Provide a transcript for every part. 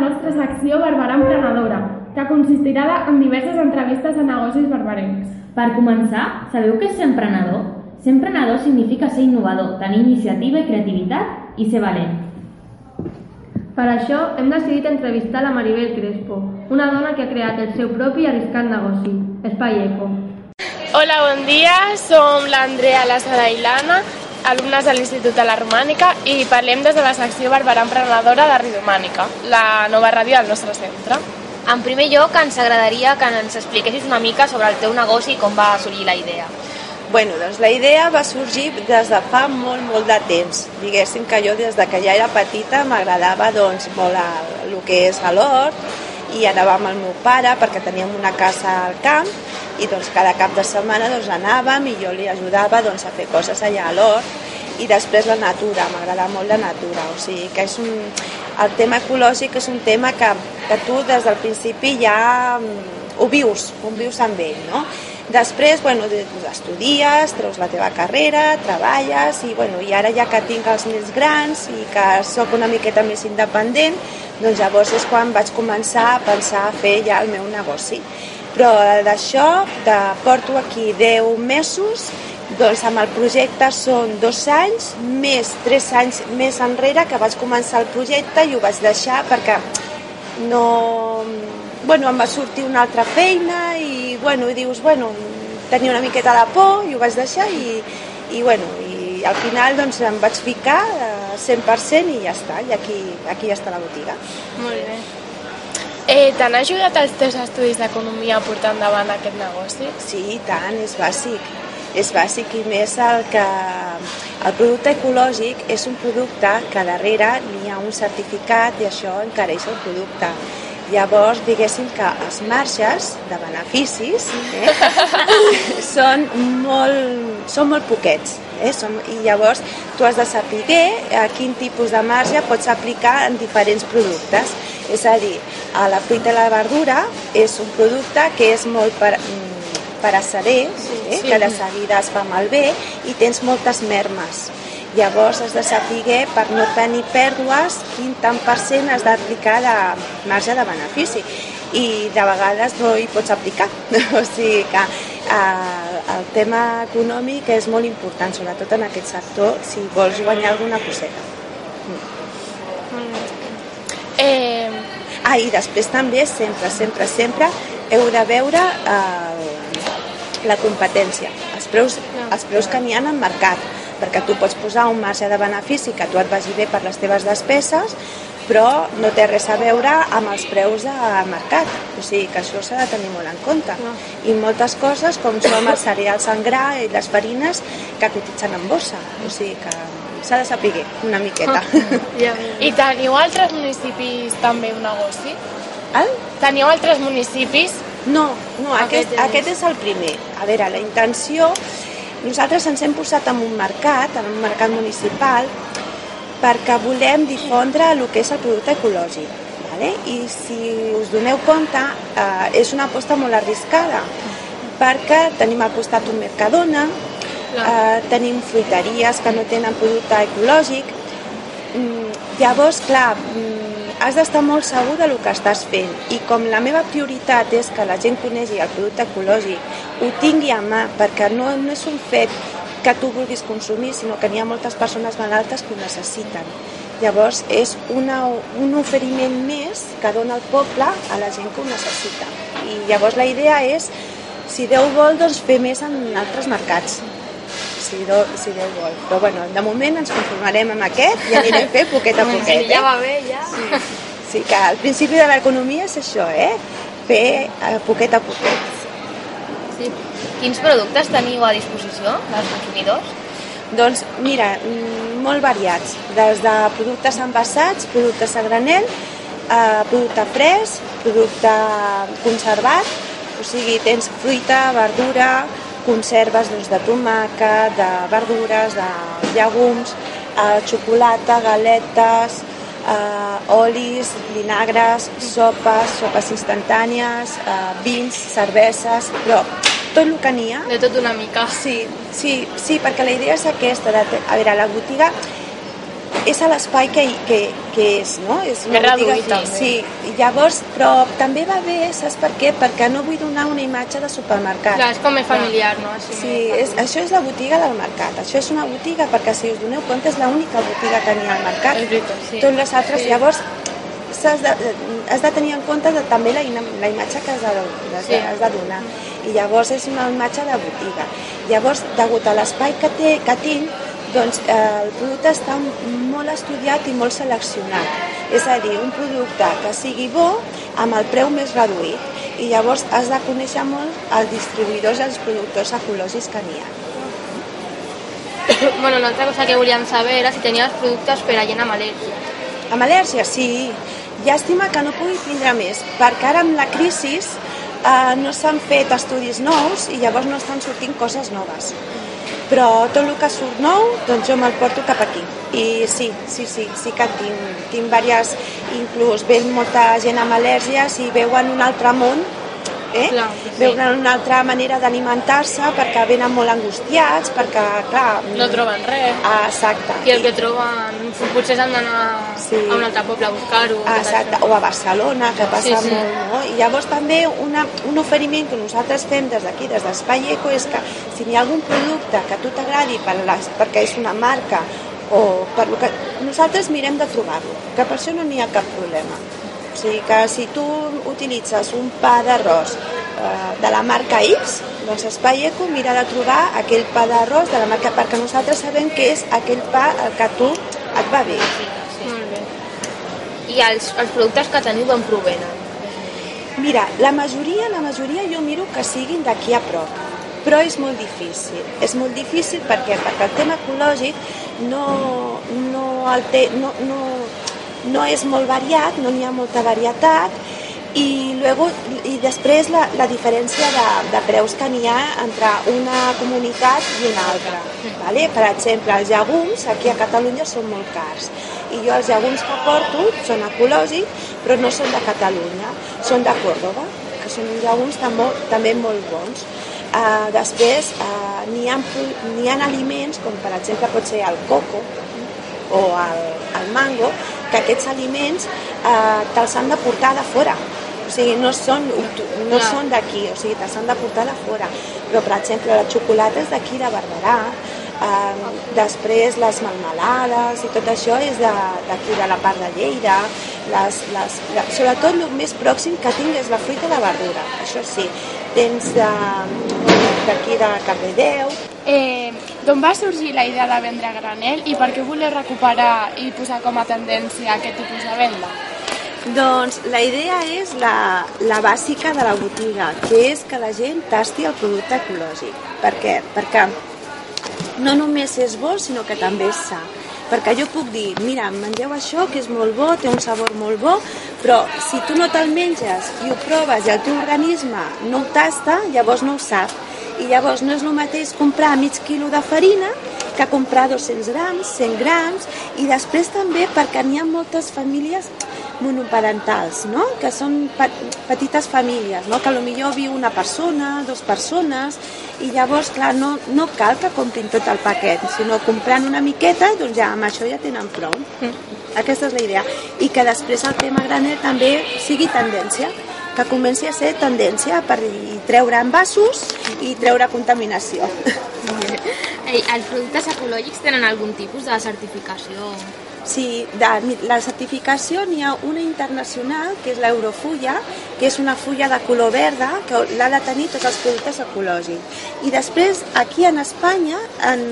nostra secció Barberà Emprenedora, que consistirà en diverses entrevistes a negocis barbarencs. Per començar, sabeu què és ser emprenedor? Ser emprenedor significa ser innovador, tenir iniciativa i creativitat i ser valent. Per això hem decidit entrevistar la Maribel Crespo, una dona que ha creat el seu propi arriscat negoci, Espai Eco. Hola, bon dia. Som l'Andrea, la Sara i l'Anna, alumnes de l'Institut de la Romànica i parlem des de la secció Barberà Emprenedora de Ridomànica, la nova ràdio del nostre centre. En primer lloc, ens agradaria que ens expliquessis una mica sobre el teu negoci i com va sorgir la idea. Bueno, doncs la idea va sorgir des de fa molt, molt de temps. Diguéssim que jo des de que ja era petita m'agradava doncs, molt el, el que és l'hort i anava amb el meu pare perquè teníem una casa al camp i doncs cada cap de setmana doncs, anàvem i jo li ajudava doncs, a fer coses allà a l'hort i després la natura, m'agrada molt la natura, o sigui que és un, el tema ecològic és un tema que, que tu des del principi ja mm, ho vius, ho vius amb ell, no? Després, bueno, estudies, treus la teva carrera, treballes i, bueno, i ara ja que tinc els més grans i que sóc una miqueta més independent, doncs llavors és quan vaig començar a pensar a fer ja el meu negoci. Però d'això, de, porto aquí 10 mesos, doncs amb el projecte són dos anys, més tres anys més enrere que vaig començar el projecte i ho vaig deixar perquè no... Bueno, em va sortir una altra feina i, bueno, i dius, bueno, tenia una miqueta de por i ho vaig deixar i, i bueno, i al final doncs em vaig ficar eh, 100% i ja està, i aquí, aquí ja està la botiga. Molt bé. Eh, T'han ajudat els teus estudis d'economia a portar endavant aquest negoci? Sí, i tant, és bàsic. És bàsic i més el que el producte ecològic és un producte que darrere n'hi ha un certificat i això encareix el producte. Llavors, diguéssim que els marges de beneficis eh, són, molt, són molt poquets. Eh? Som, I llavors tu has de saber a quin tipus de marge pots aplicar en diferents productes. És a dir, a la fruita i la verdura és un producte que és molt per, per a cerer, eh? que de seguida es fa malbé i tens moltes mermes. Llavors has de saber, per no tenir pèrdues, quin tant per cent has d'aplicar de marge de benefici. I de vegades no hi pots aplicar. o sigui que eh, el tema econòmic és molt important, sobretot en aquest sector, si vols guanyar alguna coseta. Eh, Ah, i després també, sempre, sempre, sempre, heu de veure eh, la competència, els preus, els preus que n'hi ha en mercat, perquè tu pots posar un marge de benefici que tu et vagi bé per les teves despeses, però no té res a veure amb els preus de mercat. O sigui que això s'ha de tenir molt en compte. I moltes coses, com són els cereals en gra i les farines, que cotitzen en borsa. O sigui que s'ha de saber una miqueta. I teniu altres municipis també un negoci? El? Teniu altres municipis? No, no aquest, Aquest és- aquest és el primer. A veure, la intenció... Nosaltres ens hem posat en un mercat, en un mercat municipal, perquè volem difondre el que és el producte ecològic. Vale? I si us doneu compte, eh, és una aposta molt arriscada, perquè tenim al costat un Mercadona, eh, tenim fruiteries que no tenen producte ecològic, Mm, llavors, clar, mm, has d'estar molt segur del que estàs fent i com la meva prioritat és que la gent conegui el producte ecològic, ho tingui a mà, perquè no, no és un fet que tu vulguis consumir, sinó que n'hi ha moltes persones malaltes que ho necessiten. Llavors, és una, un oferiment més que dona el poble a la gent que ho necessita. I llavors la idea és, si Déu vol, doncs fer més en altres mercats si, do, si Déu vol. Però bueno, de moment ens conformarem amb aquest i anirem fent poquet a poquet. Ja Eh? va bé, ja. Sí, que al principi de l'economia és això, eh? Fer eh, poquet a poquet. Sí. Quins productes teniu a disposició dels consumidors? Doncs mira, mm, molt variats, des de productes envasats, productes a granel, eh, producte fresc, producte conservat, o sigui, tens fruita, verdura, conserves doncs, de tomàquet, de verdures, de llegums, eh, xocolata, galetes, eh, olis, vinagres, sopes, sopes instantànies, eh, vins, cerveses, però tot el que n'hi ha De tot una mica. Sí, sí, sí, perquè la idea és aquesta. De, a veure, la botiga és a l'espai que, que, que és, no? És És reduït, també. Sí, i llavors, però també va bé, saps per què? Perquè no vull donar una imatge de supermercat. Clar, és com més familiar, no? Així Sí, és, això és la botiga del mercat. Això és una botiga perquè, si us doneu compte, és l'única botiga que n'hi ha al mercat. És veritat, sí. Tots les altres, sí. llavors, has de, has de tenir en compte de, també la, la imatge que has de, has, Sí. de, has de donar. I llavors és una imatge de botiga. Llavors, degut a l'espai que, té, que tinc, doncs eh, el producte està molt estudiat i molt seleccionat. És a dir, un producte que sigui bo amb el preu més reduït. I llavors has de conèixer molt els distribuïdors i els productors ecològics que n'hi ha. Bueno, una altra cosa que volíem saber era si tenies productes per a gent amb al·lèrgia. Amb al·lèrgia, sí. Llàstima que no pugui tindre més, perquè ara amb la crisi eh, no s'han fet estudis nous i llavors no estan sortint coses noves. Però tot el que surt nou, doncs jo me'l porto cap aquí. I sí, sí, sí, sí que tinc, tinc diverses, inclús ve molta gent amb al·lèrgies i veuen un altre món, eh? Clar, sí. veuen una altra manera d'alimentar-se perquè venen molt angustiats, perquè, clar... No troben res. Ah, exacte. I el que troben, potser s'han d'anar Sí. a un altre poble a buscar-ho. Ah, Exacte, o a Barcelona, que passa Sí, sí. molt, no? I llavors també una, un oferiment que nosaltres fem des d'aquí, des d'Espai Eco, és que si hi ha algun producte que a tu t'agradi per les, perquè és una marca o per lo que... Nosaltres mirem de trobar-lo, que per això no n'hi ha cap problema. O sigui que si tu utilitzes un pa d'arròs eh, de la marca X, doncs Espai Eco mira de trobar aquell pa d'arròs de la marca, perquè nosaltres sabem que és aquell pa el que tu et va bé. Molt bé. I els, els productes que teniu d'on provenen? Mira, la majoria, la majoria jo miro que siguin d'aquí a prop, però és molt difícil. És molt difícil perquè, perquè el tema ecològic no, no, el té, no, no, no és molt variat, no n'hi ha molta varietat, i, luego, i després la, la diferència de, de preus que n'hi ha entre una comunitat i una altra. Vale? Per exemple, els llegums aquí a Catalunya són molt cars i jo els llegums que porto són ecològics però no són de Catalunya, són de Córdoba, que són uns llegums també, també molt bons. Uh, després uh, n'hi ha, ha aliments com per exemple pot ser el coco o el, el mango, que aquests aliments eh, te'ls han de portar de fora. O sigui, no són, no Clar. són d'aquí, o sigui, te'ls han de portar de fora. Però, per exemple, la xocolata és d'aquí, de Barberà, eh, després les melmelades i tot això és de- d'aquí, de, la part de Lleida. Les, les, la, sobretot el més pròxim que tinc és la fruita de verdura, això sí. Tens de- d'aquí de Cardedeu, Eh, D'on va sorgir la idea de vendre a granel i per què voler recuperar i posar com a tendència aquest tipus de venda? Doncs la idea és la, la bàsica de la botiga, que és que la gent tasti el producte ecològic. Per què? Perquè no només és bo, sinó que també és sa. Perquè jo puc dir, mira, mengeu això, que és molt bo, té un sabor molt bo, però si tu no te'l menges i ho proves i el teu organisme no ho tasta, llavors no ho sap. I llavors no és el mateix comprar mig quilo de farina que comprar 200 grams, 100 grams, i després també perquè n'hi ha moltes famílies monoparentals, no? que són pe petites famílies, no? que potser viu una persona, dues persones, i llavors, clar, no, no cal que comprin tot el paquet, sinó comprant una miqueta, doncs ja amb això ja tenen prou. Aquesta és la idea. I que després el tema graner també sigui tendència, que comenci a ser tendència per treure envasos i treure contaminació. Ei, els productes ecològics tenen algun tipus de certificació? Sí, de la certificació n'hi ha una internacional, que és l'Eurofulla, que és una fulla de color verda, que l'ha de tenir tots els productes ecològics. I després, aquí en Espanya, en,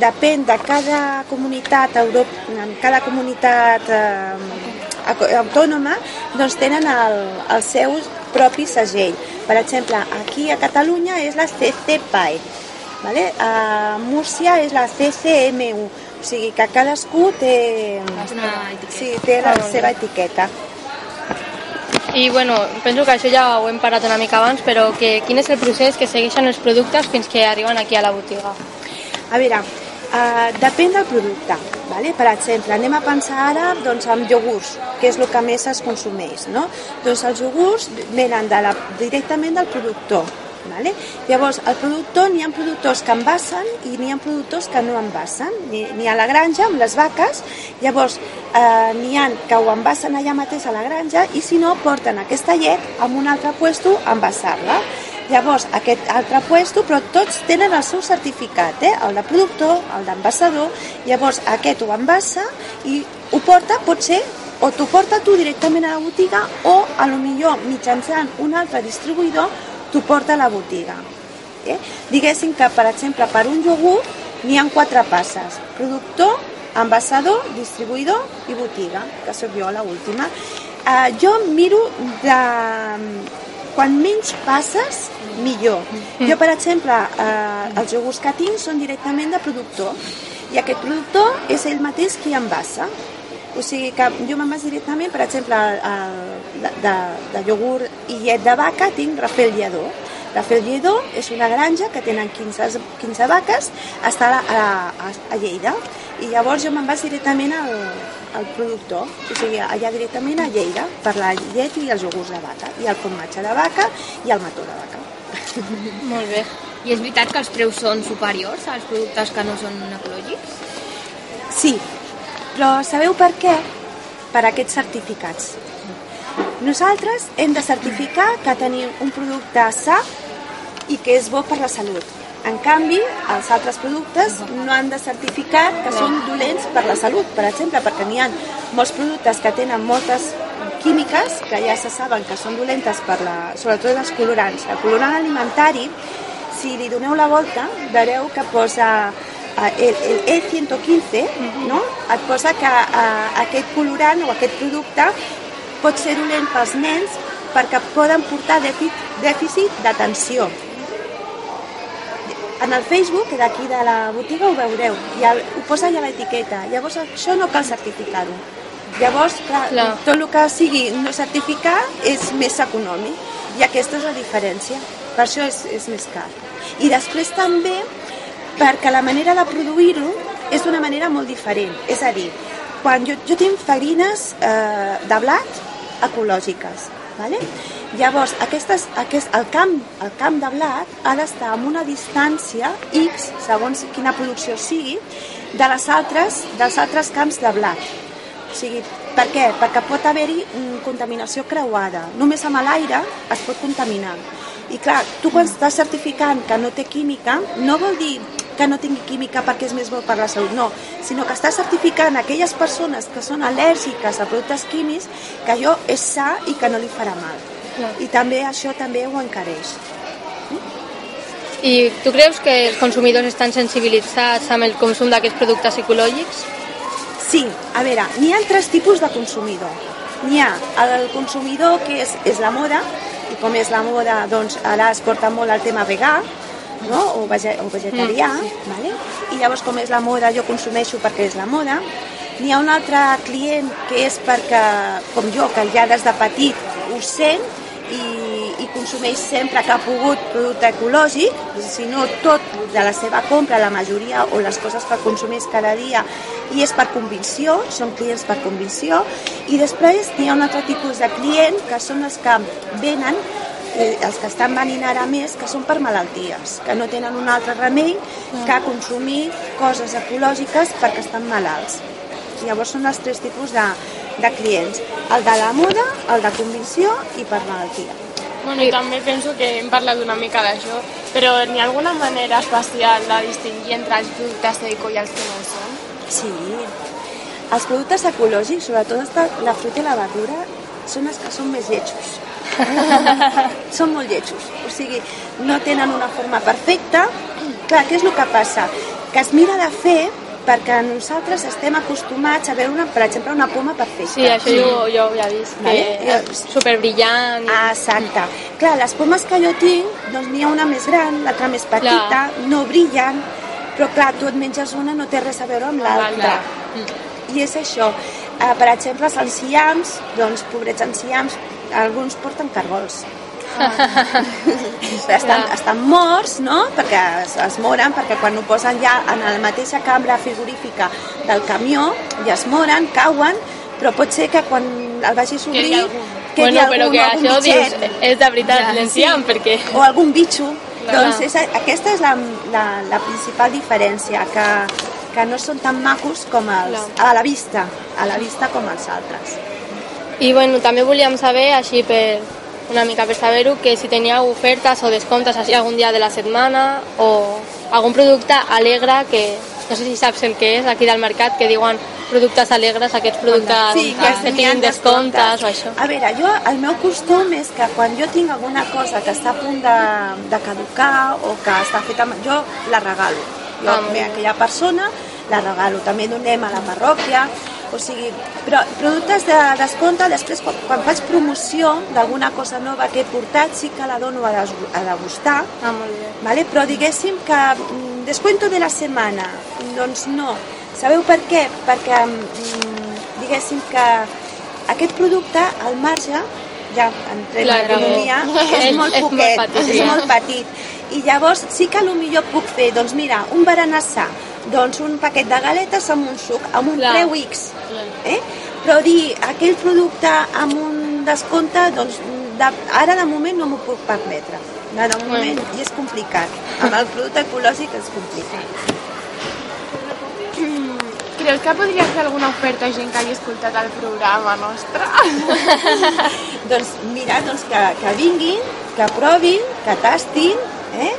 depèn de cada comunitat, Europ, en cada comunitat eh, autònoma, doncs tenen el, el seu propi segell. Per exemple, aquí a Catalunya és la CCPAE, vale? a Múrcia és la CCMU, o sigui que cadascú té, Una sí, té la seva etiqueta. I bueno, penso que això ja ho hem parat una mica abans, però que, quin és el procés que segueixen els productes fins que arriben aquí a la botiga? A veure, uh, depèn del producte. Vale? Per exemple, anem a pensar ara doncs, amb iogurts, que és el que més es consumeix. No? Doncs els iogurts venen de la, directament del productor. Vale? Llavors, el productor, n'hi ha productors que envassen i n'hi ha productors que no envassen. N'hi ha a la granja amb les vaques, llavors eh, n'hi ha que ho envassen allà mateix a la granja i si no, porten aquesta llet a un altre puesto a envasar-la. Llavors, aquest altre puesto, però tots tenen el seu certificat, eh? el de productor, el d'envasador, llavors aquest ho envassa i ho porta, pot ser, o t'ho porta tu directament a la botiga o a lo millor mitjançant un altre distribuïdor t'ho porta a la botiga. Eh? Diguéssim que, per exemple, per un iogurt n'hi ha quatre passes. Productor, envasador, distribuïdor i botiga, que sóc jo, la última. Eh, jo miro de... Quan menys passes, millor. Jo, per exemple, eh, els iogurts que tinc són directament de productor i aquest productor és ell mateix qui envassa. O sigui que jo me'n vaig directament, per exemple, el, de, de, de iogurt i llet de vaca tinc Rafael Lledó. Rafael Lledó és una granja que tenen 15, 15 vaques, està a, a, a Lleida, i llavors jo me'n vaig directament al, al productor, o sigui, allà directament a Lleida, per la llet i els iogurts de vaca, i el formatge de vaca i el mató de vaca. Molt bé. I és veritat que els preus són superiors als productes que no són ecològics? Sí, però sabeu per què? Per aquests certificats. Nosaltres hem de certificar que tenim un producte sa i que és bo per la salut. En canvi, els altres productes no han de certificar que són dolents per la salut, per exemple, perquè n'hi ha molts productes que tenen moltes químiques que ja se saben que són dolentes per la, sobretot els colorants. El colorant alimentari, si li doneu la volta, veureu que posa eh, el, el E115, no? et posa que eh, aquest colorant o aquest producte pot ser dolent pels nens perquè poden portar dèficit, dèficit d'atenció. En el Facebook d'aquí de la botiga ho veureu, i el, ho posa allà l'etiqueta. Llavors això no cal certificar-ho. Llavors, clar, Clar. tot el que sigui no certificar és més econòmic i aquesta és la diferència. Per això és, és més car. I després també perquè la manera de produir-ho és d'una manera molt diferent. És a dir, quan jo, jo tinc farines eh, de blat ecològiques, ¿vale? llavors aquestes, aquest, el, camp, el camp de blat ha d'estar a una distància X, segons quina producció sigui, de les altres, dels altres camps de blat. O sigui, per què? Perquè pot haver-hi mm, contaminació creuada. Només amb l'aire es pot contaminar. I clar, tu quan estàs certificant que no té química, no vol dir que no tingui química perquè és més bo per la salut, no, sinó que estàs certificant aquelles persones que són al·lèrgiques a productes químics que allò és sa i que no li farà mal. I també això també ho encareix. I tu creus que els consumidors estan sensibilitzats amb el consum d'aquests productes ecològics? Sí, a veure, n'hi ha tres tipus de consumidor. N'hi ha el consumidor que és, és la moda, i com és la moda, doncs ara es porta molt el tema vegà, no? o, vege o vegetarià, mm. vale? i llavors com és la moda jo consumeixo perquè és la moda. N'hi ha un altre client que és perquè, com jo, que ja des de petit ho sent i, i consumeix sempre que ha pogut producte ecològic, si no tot de la seva compra, la majoria o les coses que consumeix cada dia i és per convicció, són clients per convicció i després hi ha un altre tipus de client que són els que venen els que estan venint ara més que són per malalties, que no tenen un altre remei que consumir coses ecològiques perquè estan malalts. Llavors són els tres tipus de, de clients, el de la moda, el de convicció i per malaltia. Bueno, i també penso que hem parlat una mica d'això, però n'hi ha alguna manera especial de distingir entre els productes eco i els que no ho són? Sí, els productes ecològics, sobretot la fruita i la verdura, són els que són més lletjos. són molt lletjos, o sigui, no tenen una forma perfecta. Clar, què és el que passa? Que es mira de fer perquè nosaltres estem acostumats a veure, una, per exemple, una poma perfecta. Sí, això jo, jo ho he vist, que Vale. és superbrillant. Ah, exacte. Clar, les pomes que jo tinc, doncs n'hi ha una més gran, l'altra més petita, Clar. no brillen, però clar, tu et menges una no té res a veure amb l'altra. I és això. Uh, per exemple, els enciams, doncs, pobrets enciams, alguns porten cargols. Però estan, estan morts, no?, perquè es, es moren, perquè quan ho posen ja en la mateixa cambra frigorífica del camió, ja es moren, cauen, però pot ser que quan el vagis obrir algun. que bueno, hi ha però algun, que algun això bitxet. dius, és de veritat, l'enciem, perquè... o algun bitxo. Clar. Doncs és, aquesta és la, la, la principal diferència, que, que no són tan macos com els, a la vista, a la vista com els altres. I bueno, també volíem saber, així per una mica per saber-ho, que si teníeu ofertes o descomptes així algun dia de la setmana o algun producte alegre que no sé si saps el que és aquí del mercat, que diuen productes alegres, aquests productes Sí, que, que tinguin descomptes o això. A veure, jo, el meu costum és que quan jo tinc alguna cosa que està a punt de, de caducar o que està feta... amb- Jo la regalo. Jo, Ah, bé. aquella persona la regalo. També donem a la parròquia, o sigui, però productes de descompte, després quan, quan faig promoció d'alguna cosa nova que he portat, sí que la dono a, des, a degustar, Ah, molt bé. ¿vale? però diguéssim que mm, descuento de la setmana, doncs no. Sabeu per què? Perquè mm, diguéssim que aquest producte, al marge, ja entrem Clar, en l'economia, és- és, molt és molt poquet, petit, és molt petit. I llavors sí que millor puc fer, doncs mira, un berenassà, doncs un paquet de galetes amb un suc, amb un Clar. preu X. Eh? Però dir aquell producte amb un descompte, doncs de, ara de moment no m'ho puc permetre. De, de moment i és complicat. Amb el producte ecològic és complicat. Creus que podries fer alguna oferta a gent que hagi escoltat el programa nostre? doncs mira, doncs que, que vinguin, que provin, que tastin, eh?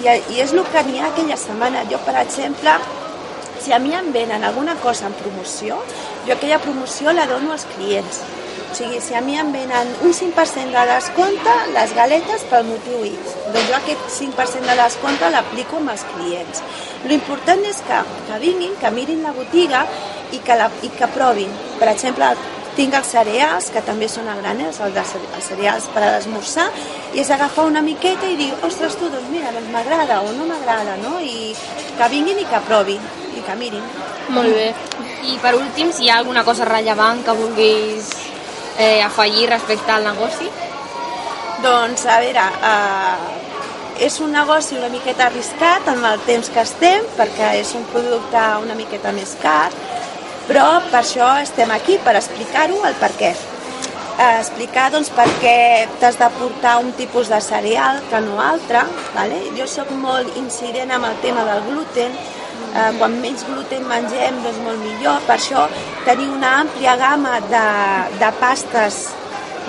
I, i, és el que n'hi ha aquella setmana. Jo, per exemple, si a mi em venen alguna cosa en promoció, jo aquella promoció la dono als clients. O sigui, si a mi em venen un 5% de descompte, les galetes pel motiu X, doncs jo aquest 5% de descompte l'aplico amb els clients. L'important és que, que vinguin, que mirin la botiga i que, la, i que provin. Per exemple, tinc els cereals, que també són a de, cere- els cereals per a l'esmorzar, i és agafar una miqueta i dir, ostres, tu, doncs mira, doncs m'agrada o no m'agrada, no? I que vinguin i que provin, i que mirin. Molt bé. I per últim, si hi ha alguna cosa rellevant que vulguis eh, afegir respecte al negoci? Doncs, a veure, eh, és un negoci una miqueta arriscat amb el temps que estem, perquè és un producte una miqueta més car, però per això estem aquí, per explicar-ho, el per què. Eh, explicar doncs, per què t'has de portar un tipus de cereal que no altre. Vale? Jo sóc molt incident amb el tema del gluten, eh, quan menys gluten mengem, doncs molt millor. Per això tenir una àmplia gamma de, de pastes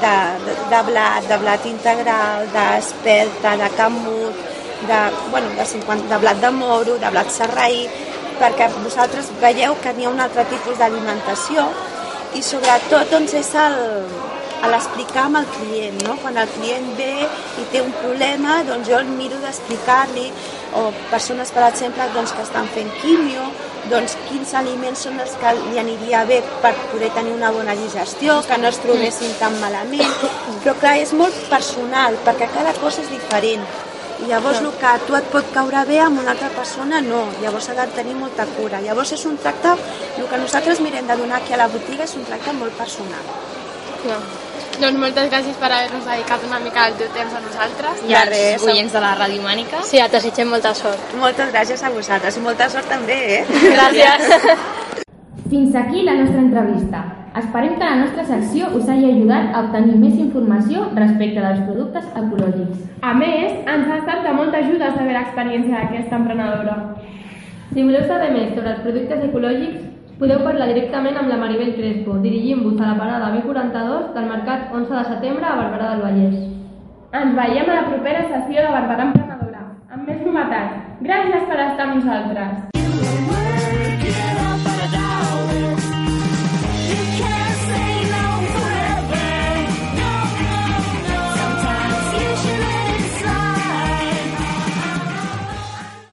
de, de, de blat, de blat integral, d'espelta, de camut, de, bueno, de, 50, de blat de moro, de blat serraí, perquè vosaltres veieu que n'hi ha un altre tipus d'alimentació i sobretot doncs, és el, l'explicar amb el client, no? Quan el client ve i té un problema, doncs jo el miro d'explicar-li, o persones, per exemple, doncs, que estan fent quimio, doncs quins aliments són els que li aniria bé per poder tenir una bona digestió, que no es trobessin tan malament, però clar, és molt personal, perquè cada cosa és diferent. I llavors el que a tu et pot caure bé amb una altra persona no, llavors s'ha de tenir molta cura. Llavors és un tracte, el que nosaltres mirem de donar aquí a la botiga és un tracte molt personal. doncs moltes gràcies per haver-nos dedicat una mica del teu temps a nosaltres. I als res, oients de la Ràdio Mànica? Sí, et desitgem molta sort. Moltes gràcies a vosaltres i molta sort també, eh? Gràcies. Fins aquí la nostra entrevista. Esperem que la nostra secció us hagi ajudat a obtenir més informació respecte dels productes ecològics. A més, ens ha estat de molta ajuda saber l'experiència d'aquesta emprenedora. Si voleu saber més sobre els productes ecològics, podeu parlar directament amb la Maribel Crespo, dirigint-vos a la parada B42 del Mercat 11 de setembre a Barberà del Vallès. Ens veiem a la propera sessió de Barberà Emprenedora, amb més novetats. Gràcies per estar amb nosaltres.